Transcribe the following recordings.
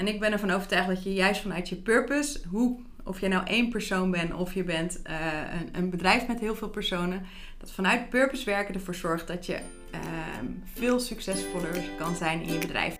En ik ben ervan overtuigd dat je juist vanuit je purpose, hoe, of je nou één persoon bent of je bent eh, een, een, bedrijf met heel veel personen, dat vanuit purpose werken ervoor zorgt dat je ehm, veel succesvoller kan zijn in je bedrijf.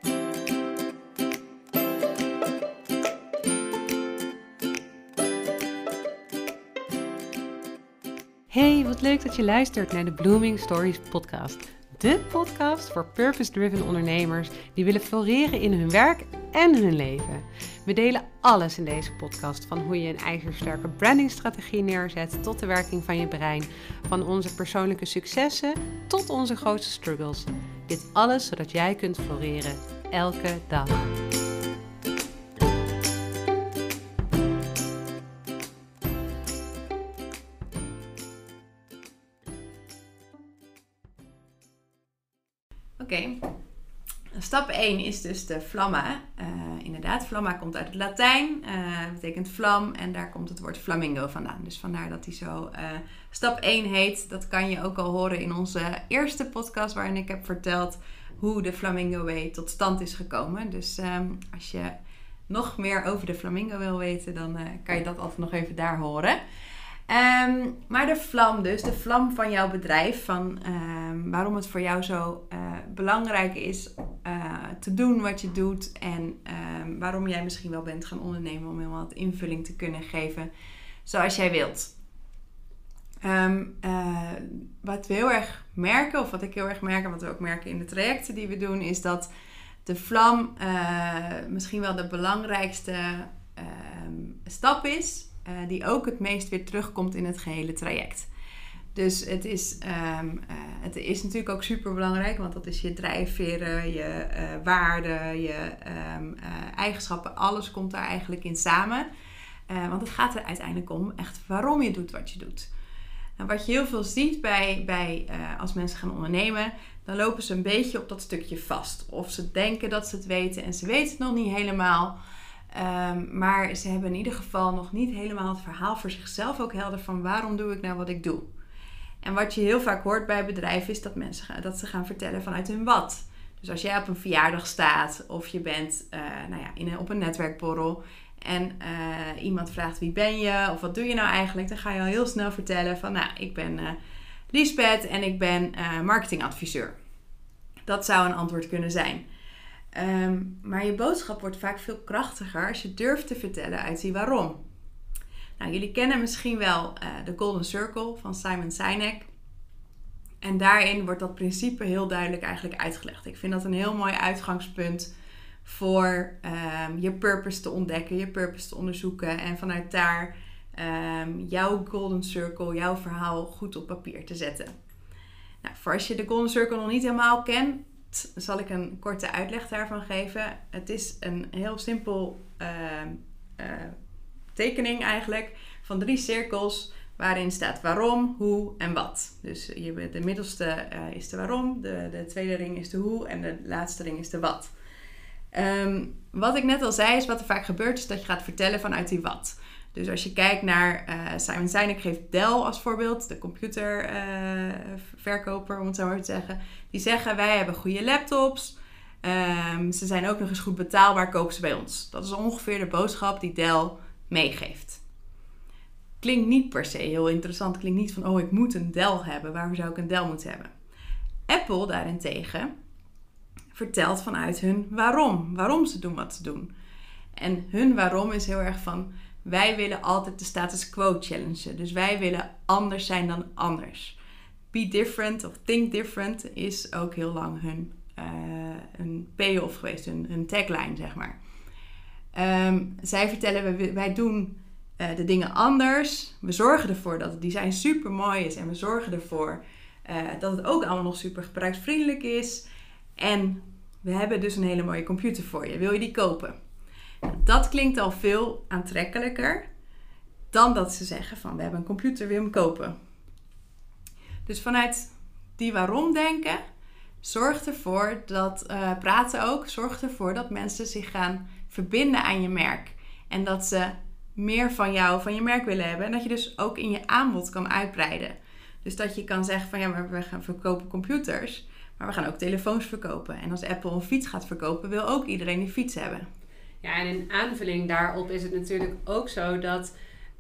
Hey, wat leuk dat je luistert naar de Blooming Stories podcast. De podcast voor purpose-driven ondernemers die willen floreren in hun werk en hun leven. We delen alles in deze podcast, van hoe je een ijzersterke brandingstrategie neerzet tot de werking van je brein, van onze persoonlijke successen tot onze grootste struggles. Dit alles zodat jij kunt floreren elke dag. Oké. Stap 1 is dus de flamma. Uh, inderdaad, flamma komt uit het Latijn. Uh, betekent vlam en daar komt het woord flamingo vandaan. Dus vandaar dat hij zo uh, stap 1 heet. Dat kan je ook al horen in onze eerste podcast waarin ik heb verteld hoe de Flamingo Way tot stand is gekomen. Dus um, als je nog meer over de flamingo wil weten, dan kan je dat altijd nog even daar horen. Um, maar de vlam dus, de vlam van jouw bedrijf, van um, waarom het voor jou zo uh, belangrijk is uh, te doen wat je doet en um, waarom jij misschien wel bent gaan ondernemen om helemaal wat invulling te kunnen geven zoals jij wilt. Uh, wat we heel erg merken, of wat ik heel erg merk en wat we ook merken in de trajecten die we doen, is dat de vlam misschien wel de belangrijkste stap is uh, die ook het meest weer terugkomt in het gehele traject. Dus het is, um, uh, het is natuurlijk ook super belangrijk, want dat is je drijfveren, je uh, waarden, je um, eigenschappen, alles komt daar eigenlijk in samen. want het gaat er uiteindelijk om echt waarom je doet wat je doet. Nou, wat je heel veel ziet bij, bij als mensen gaan ondernemen, dan lopen ze een beetje op dat stukje vast. Of ze denken dat ze het weten en ze weten het nog niet helemaal. Um, maar ze hebben in ieder geval nog niet helemaal het verhaal voor zichzelf ook helder van waarom doe ik nou wat ik doe. En wat je heel vaak hoort bij bedrijven is dat mensen gaan, dat ze gaan vertellen vanuit hun wat. Dus als jij op een verjaardag staat of je bent uh, nou ja, in op een netwerkborrel en uh, iemand vraagt wie ben je of wat doe je nou eigenlijk, dan ga je al heel snel vertellen van nou ik ben uh, en ik ben marketingadviseur. Dat zou een antwoord kunnen zijn. Um, maar je boodschap wordt vaak veel krachtiger als je durft te vertellen uit die waarom. Nou, jullie kennen misschien wel uh, de Golden Circle van Simon Sinek. En daarin wordt dat principe heel duidelijk eigenlijk uitgelegd. Ik vind dat een heel mooi uitgangspunt voor um, je purpose te ontdekken, je purpose te onderzoeken en vanuit daar um, jouw Golden Circle, jouw verhaal goed op papier te zetten. Nou, voor als je de Golden Circle nog niet helemaal kent, zal ik een korte uitleg daarvan geven. Het is een heel simpel uh, uh, tekening eigenlijk van drie cirkels waarin staat waarom, hoe en wat. Dus de middelste uh, is de waarom, de, de tweede ring is de hoe en de laatste ring is de wat. Um, wat ik net al zei is wat er vaak gebeurt is dat je gaat vertellen vanuit die wat. Dus als je kijkt naar uh, Simon Sinek geeft Dell als voorbeeld, de computerverkoper uh, om het zo maar te zeggen. Die zeggen wij hebben goede laptops, um, ze zijn ook nog eens goed betaalbaar, kopen ze bij ons. Dat is ongeveer de boodschap die Dell meegeeft. Klinkt niet per se heel interessant, klinkt niet van oh ik moet een Dell hebben, waarom zou ik een Dell moeten hebben? Apple daarentegen vertelt vanuit hun waarom, waarom ze doen wat ze doen. En hun waarom is heel erg van wij willen altijd de status quo challengen. Dus wij willen anders zijn dan anders. Be different of think different is ook heel lang hun, uh, hun payoff geweest, hun, hun tagline, zeg maar. Um, zij vertellen, wij, doen uh, de dingen anders. We zorgen ervoor dat het design super mooi is. En we zorgen ervoor uh, dat het ook allemaal nog super gebruiksvriendelijk is. En we hebben dus een hele mooie computer voor je. Wil je die kopen? Dat klinkt al veel aantrekkelijker dan dat ze zeggen van we hebben een computer, wil hem kopen. Dus vanuit die waarom denken, zorgt ervoor dat, uh, praten ook, zorgt ervoor dat mensen zich gaan verbinden aan je merk. En dat ze meer van jou, van je merk willen hebben. En dat je dus ook in je aanbod kan uitbreiden. Dus dat je kan zeggen van ja, maar we gaan verkopen computers. Maar we gaan ook telefoons verkopen. En als Apple een fiets gaat verkopen, wil ook iedereen die fiets hebben. Ja, en in aanvulling daarop is het natuurlijk ook zo dat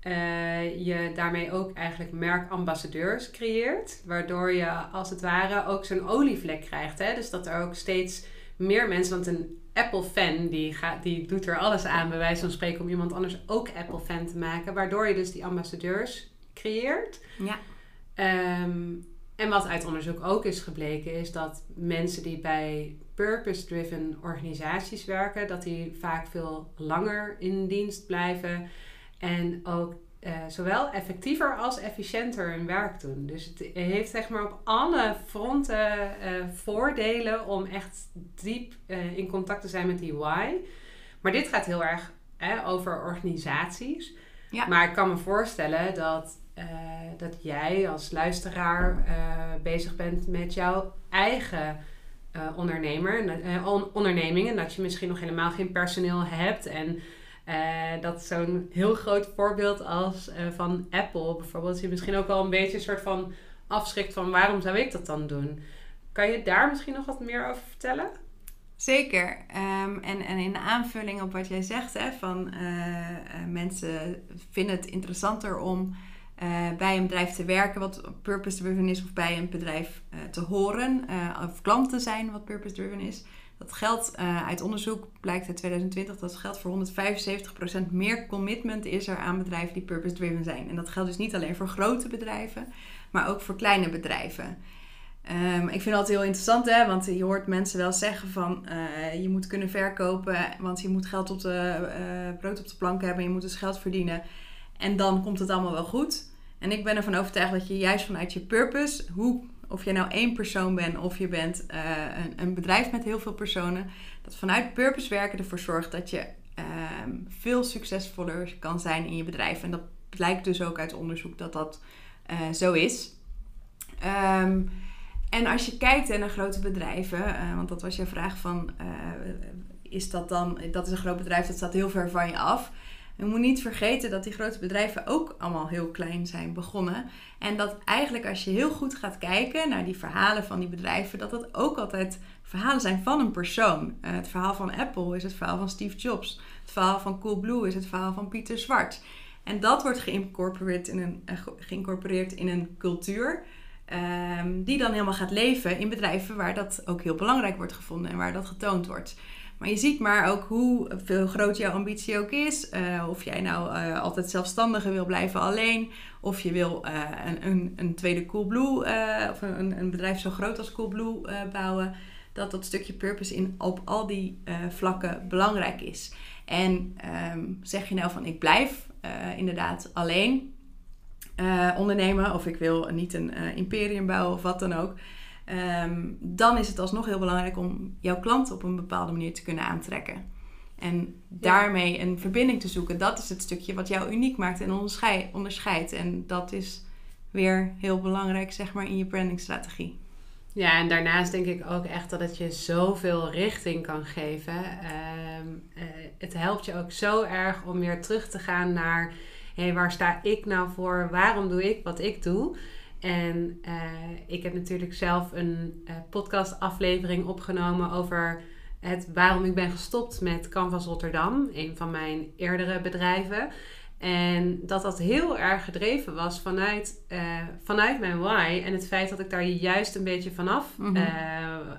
uh, je daarmee ook eigenlijk merkambassadeurs creëert. Waardoor je als het ware ook zo'n olievlek krijgt. Hè? Dus dat er ook steeds meer mensen, want een Apple-fan die, gaat, die doet er alles aan, bij wijze van spreken, om iemand anders ook Apple-fan te maken. Waardoor je dus die ambassadeurs creëert. Ja. Ehm, en wat uit onderzoek ook is gebleken, is dat mensen die bij purpose-driven organisaties werken, dat die vaak veel langer in dienst blijven en ook uh, zowel effectiever als efficiënter hun werk doen. Dus het heeft zeg maar op alle fronten uh, voordelen om echt diep uh, in contact te zijn met die why. Maar dit gaat heel erg over organisaties. Ja. Maar ik kan me voorstellen dat, dat jij als luisteraar bezig bent met jouw eigen ondernemer, onderneming. En dat je misschien nog helemaal geen personeel hebt. En uh, dat zo'n heel groot voorbeeld als uh, van Apple bijvoorbeeld, je misschien ook wel een beetje een soort van afschrikt van waarom zou ik dat dan doen? Kan je daar misschien nog wat meer over vertellen? Zeker. Um, en, en in aanvulling op wat jij zegt, hè, van uh, mensen vinden het interessanter om bij een bedrijf te werken wat purpose-driven is, of bij een bedrijf te horen, of klant te zijn wat purpose-driven is. Dat geldt uit onderzoek, blijkt uit 2020, dat geldt voor 175% meer commitment is er aan bedrijven die purpose-driven zijn. En dat geldt dus niet alleen voor grote bedrijven, maar ook voor kleine bedrijven. Um, ik vind altijd heel interessant, hè, want je hoort mensen wel zeggen van je moet kunnen verkopen, want je moet geld op de, uh, brood op de plank hebben, je moet dus geld verdienen. En dan komt het allemaal wel goed. En ik ben ervan overtuigd dat je juist vanuit je purpose, hoe of je nou één persoon bent of je bent uh, een, een, bedrijf met heel veel personen, dat vanuit purpose werken ervoor zorgt dat je uh, veel succesvoller kan zijn in je bedrijf. En dat blijkt dus ook uit onderzoek dat dat uh, zo is. Um, en als je kijkt naar grote bedrijven, uh, want dat was je vraag van, is dat dan, dat is een groot bedrijf, dat staat heel ver van je af. Je moet niet vergeten dat die grote bedrijven ook allemaal heel klein zijn begonnen. En dat eigenlijk als je heel goed gaat kijken naar die verhalen van die bedrijven, dat dat ook altijd verhalen zijn van een persoon. Uh, het verhaal van Apple is het verhaal van Steve Jobs. Het verhaal van Coolblue is het verhaal van Pieter Zwart. En dat wordt geïncorporeerd in een, uh, geïncorporeerd in een cultuur. Um, die dan helemaal gaat leven in bedrijven waar dat ook heel belangrijk wordt gevonden en waar dat getoond wordt. Maar je ziet maar ook hoe veel groot jouw ambitie ook is. Uh, of jij nou uh, altijd zelfstandige wil blijven alleen. Of je wil uh, een, een, een, tweede Coolblue of een, een, bedrijf zo groot als Coolblue bouwen. Dat dat stukje purpose in op al die vlakken belangrijk is. En um, zeg je nou van ik blijf inderdaad alleen ondernemen. Of ik wil niet een imperium bouwen of wat dan ook. Um, dan is het alsnog heel belangrijk om jouw klant op een bepaalde manier te kunnen aantrekken. En daarmee een verbinding te zoeken. Dat is het stukje wat jou uniek maakt en onderscheidt. En dat is weer heel belangrijk, zeg maar, in je brandingstrategie. Ja, en daarnaast denk ik ook echt dat het je zoveel richting kan geven. Um, uh, het helpt je ook zo erg om weer terug te gaan naar... hé, hey, waar sta ik nou voor? Waarom doe ik wat ik doe? En uh, ik heb natuurlijk zelf een uh, podcastaflevering opgenomen over het waarom ik ben gestopt met Canvas Rotterdam, een van mijn eerdere bedrijven. En dat dat heel erg gedreven was vanuit, uh, vanuit mijn why. En het feit dat ik daar juist een beetje vanaf mm -hmm.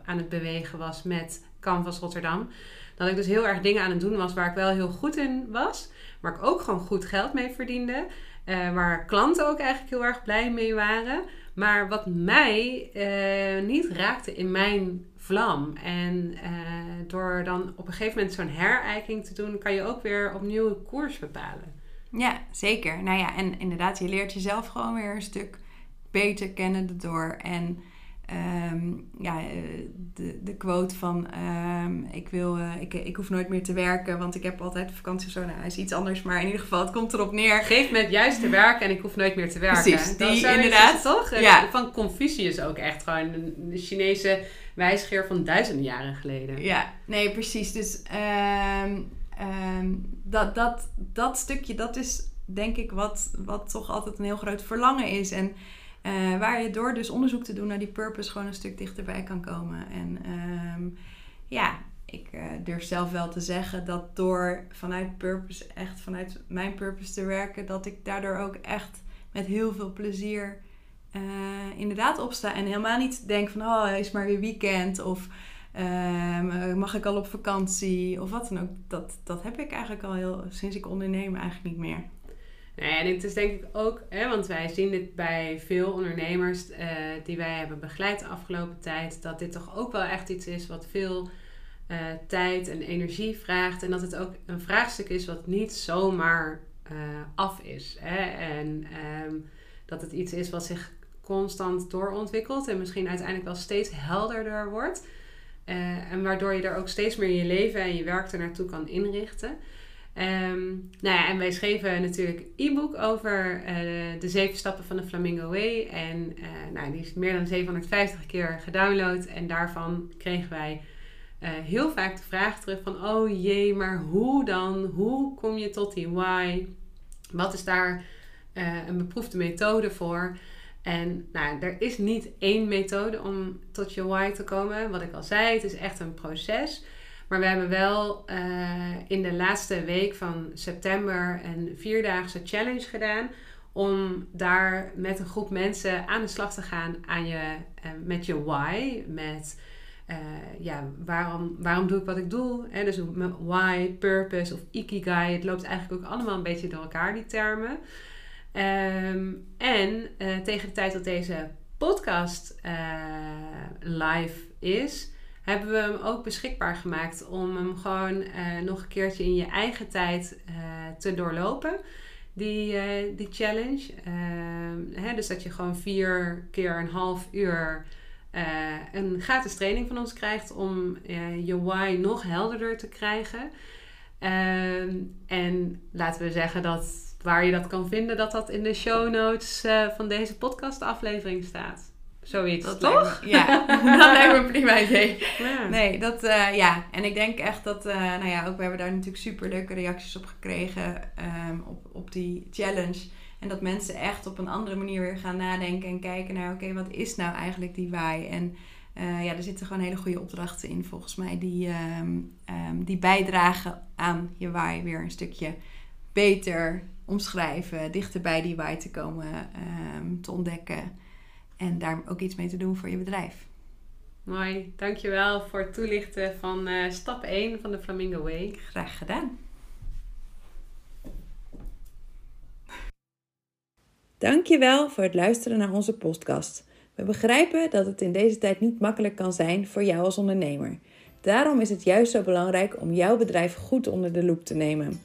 aan het bewegen was met Canvas Rotterdam. Dat ik dus heel erg dingen aan het doen was waar ik wel heel goed in was. Waar ik ook gewoon goed geld mee verdiende. Uh, waar klanten ook eigenlijk heel erg blij mee waren. Maar wat mij uh, niet raakte in mijn vlam. En uh, door dan op een gegeven moment zo'n herijking te doen, kan je ook weer opnieuw een koers bepalen. Ja, zeker. Nou ja, en inderdaad, je leert jezelf gewoon weer een stuk beter kennen erdoor. En Um, ja, eh, de, de quote van um, ik, wil, uh, ik, ik hoef nooit meer te werken, want ik heb altijd vakantie of zo. Nou, is iets anders, maar in ieder geval, het komt erop neer. Geef me het juiste werk en ik hoef nooit meer te werken. Precies, die inderdaad. toch? Ja. Van Confucius ook echt gewoon, de Chinese wijsgeer van duizenden jaren geleden. Ja, nee, precies. Dus um, dat, dat, dat stukje, dat is denk ik wat, wat toch altijd een heel groot verlangen is. En uh, waar je door dus onderzoek te doen naar die purpose gewoon een stuk dichterbij kan komen. En um, ja, ik uh, durf zelf wel te zeggen dat door vanuit purpose, echt vanuit mijn purpose te werken, dat ik daardoor ook echt met heel veel plezier uh, inderdaad opsta. En helemaal niet denk van, oh, is maar weer weekend of uh, mag ik al op vakantie of wat dan ook. Dat, dat heb ik eigenlijk al heel, sinds ik onderneem eigenlijk niet meer. Nee, en het is denk ik ook, hè, want wij zien dit bij veel ondernemers uh, die wij hebben begeleid de afgelopen tijd, dat dit toch ook wel echt iets is wat veel uh, tijd en energie vraagt. En dat het ook een vraagstuk is wat niet zomaar uh, af is. Hè? En um, dat het iets is wat zich constant doorontwikkelt en misschien uiteindelijk wel steeds helderder wordt. En waardoor je er ook steeds meer je leven en je werk er naartoe kan inrichten. Um, nou ja, en wij schreven natuurlijk e-book over uh, de zeven stappen van de Flamingo Way. En uh, nou, die is meer dan 750 keer gedownload. En daarvan kregen wij uh, heel vaak de vraag terug van... Oh jee, maar hoe dan? Hoe kom je tot die why? Wat is daar een beproefde methode voor? En nou, er is niet één methode om tot je why te komen. Wat ik al zei, het is echt een proces... Maar we hebben wel uh, in de laatste week van september een vierdaagse challenge gedaan. Om daar met een groep mensen aan de slag te gaan aan je, uh, met je why. Met uh, ja, waarom, waarom doe ik wat ik doe? Hè? Dus why, purpose of ikigai. Het loopt eigenlijk ook allemaal een beetje door elkaar, die termen. Um, en tegen de tijd dat deze podcast live is hebben we hem ook beschikbaar gemaakt om hem gewoon uh, nog een keertje in je eigen tijd uh, te doorlopen. Die, uh, die challenge. Hè, dus dat je gewoon vier keer een half uur een gratis training van ons krijgt om je why nog helderder te krijgen. Ehm, en laten we zeggen dat waar je dat kan vinden, dat dat in de show notes van deze podcastaflevering staat. Zoiets, dat toch? Me, ja, dat lijkt me een prima idee. Ja. Nee, dat, uh, ja. En ik denk echt dat, uh, nou ja, ook we hebben daar natuurlijk super leuke reacties op gekregen um, op, op die challenge. En dat mensen echt op een andere manier weer gaan nadenken en kijken naar, oké, okay, wat is nou eigenlijk die why? En uh, ja, er zitten gewoon hele goede opdrachten in volgens mij die, um, um, die bijdragen aan je why weer een stukje beter omschrijven, dichter bij die why te komen, te ontdekken. En daar ook iets mee te doen voor je bedrijf. Mooi, dankjewel voor het toelichten van uh, stap 1 van de Flamingo Way. Graag gedaan. Dankjewel voor het luisteren naar onze podcast. We begrijpen dat het in deze tijd niet makkelijk kan zijn voor jou als ondernemer. Daarom is het juist zo belangrijk om jouw bedrijf goed onder de loep te nemen.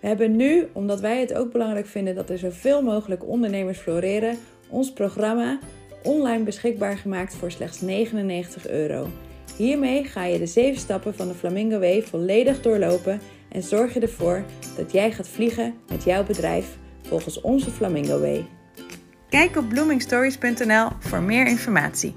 We hebben nu, omdat wij het ook belangrijk vinden dat er zoveel mogelijk ondernemers floreren, ons programma online beschikbaar gemaakt voor slechts 99 euro. Hiermee ga je de 7 stappen van de Flamingo Way volledig doorlopen en zorg je ervoor dat jij gaat vliegen met jouw bedrijf volgens onze Flamingo Way. Kijk op bloomingstories.nl voor meer informatie.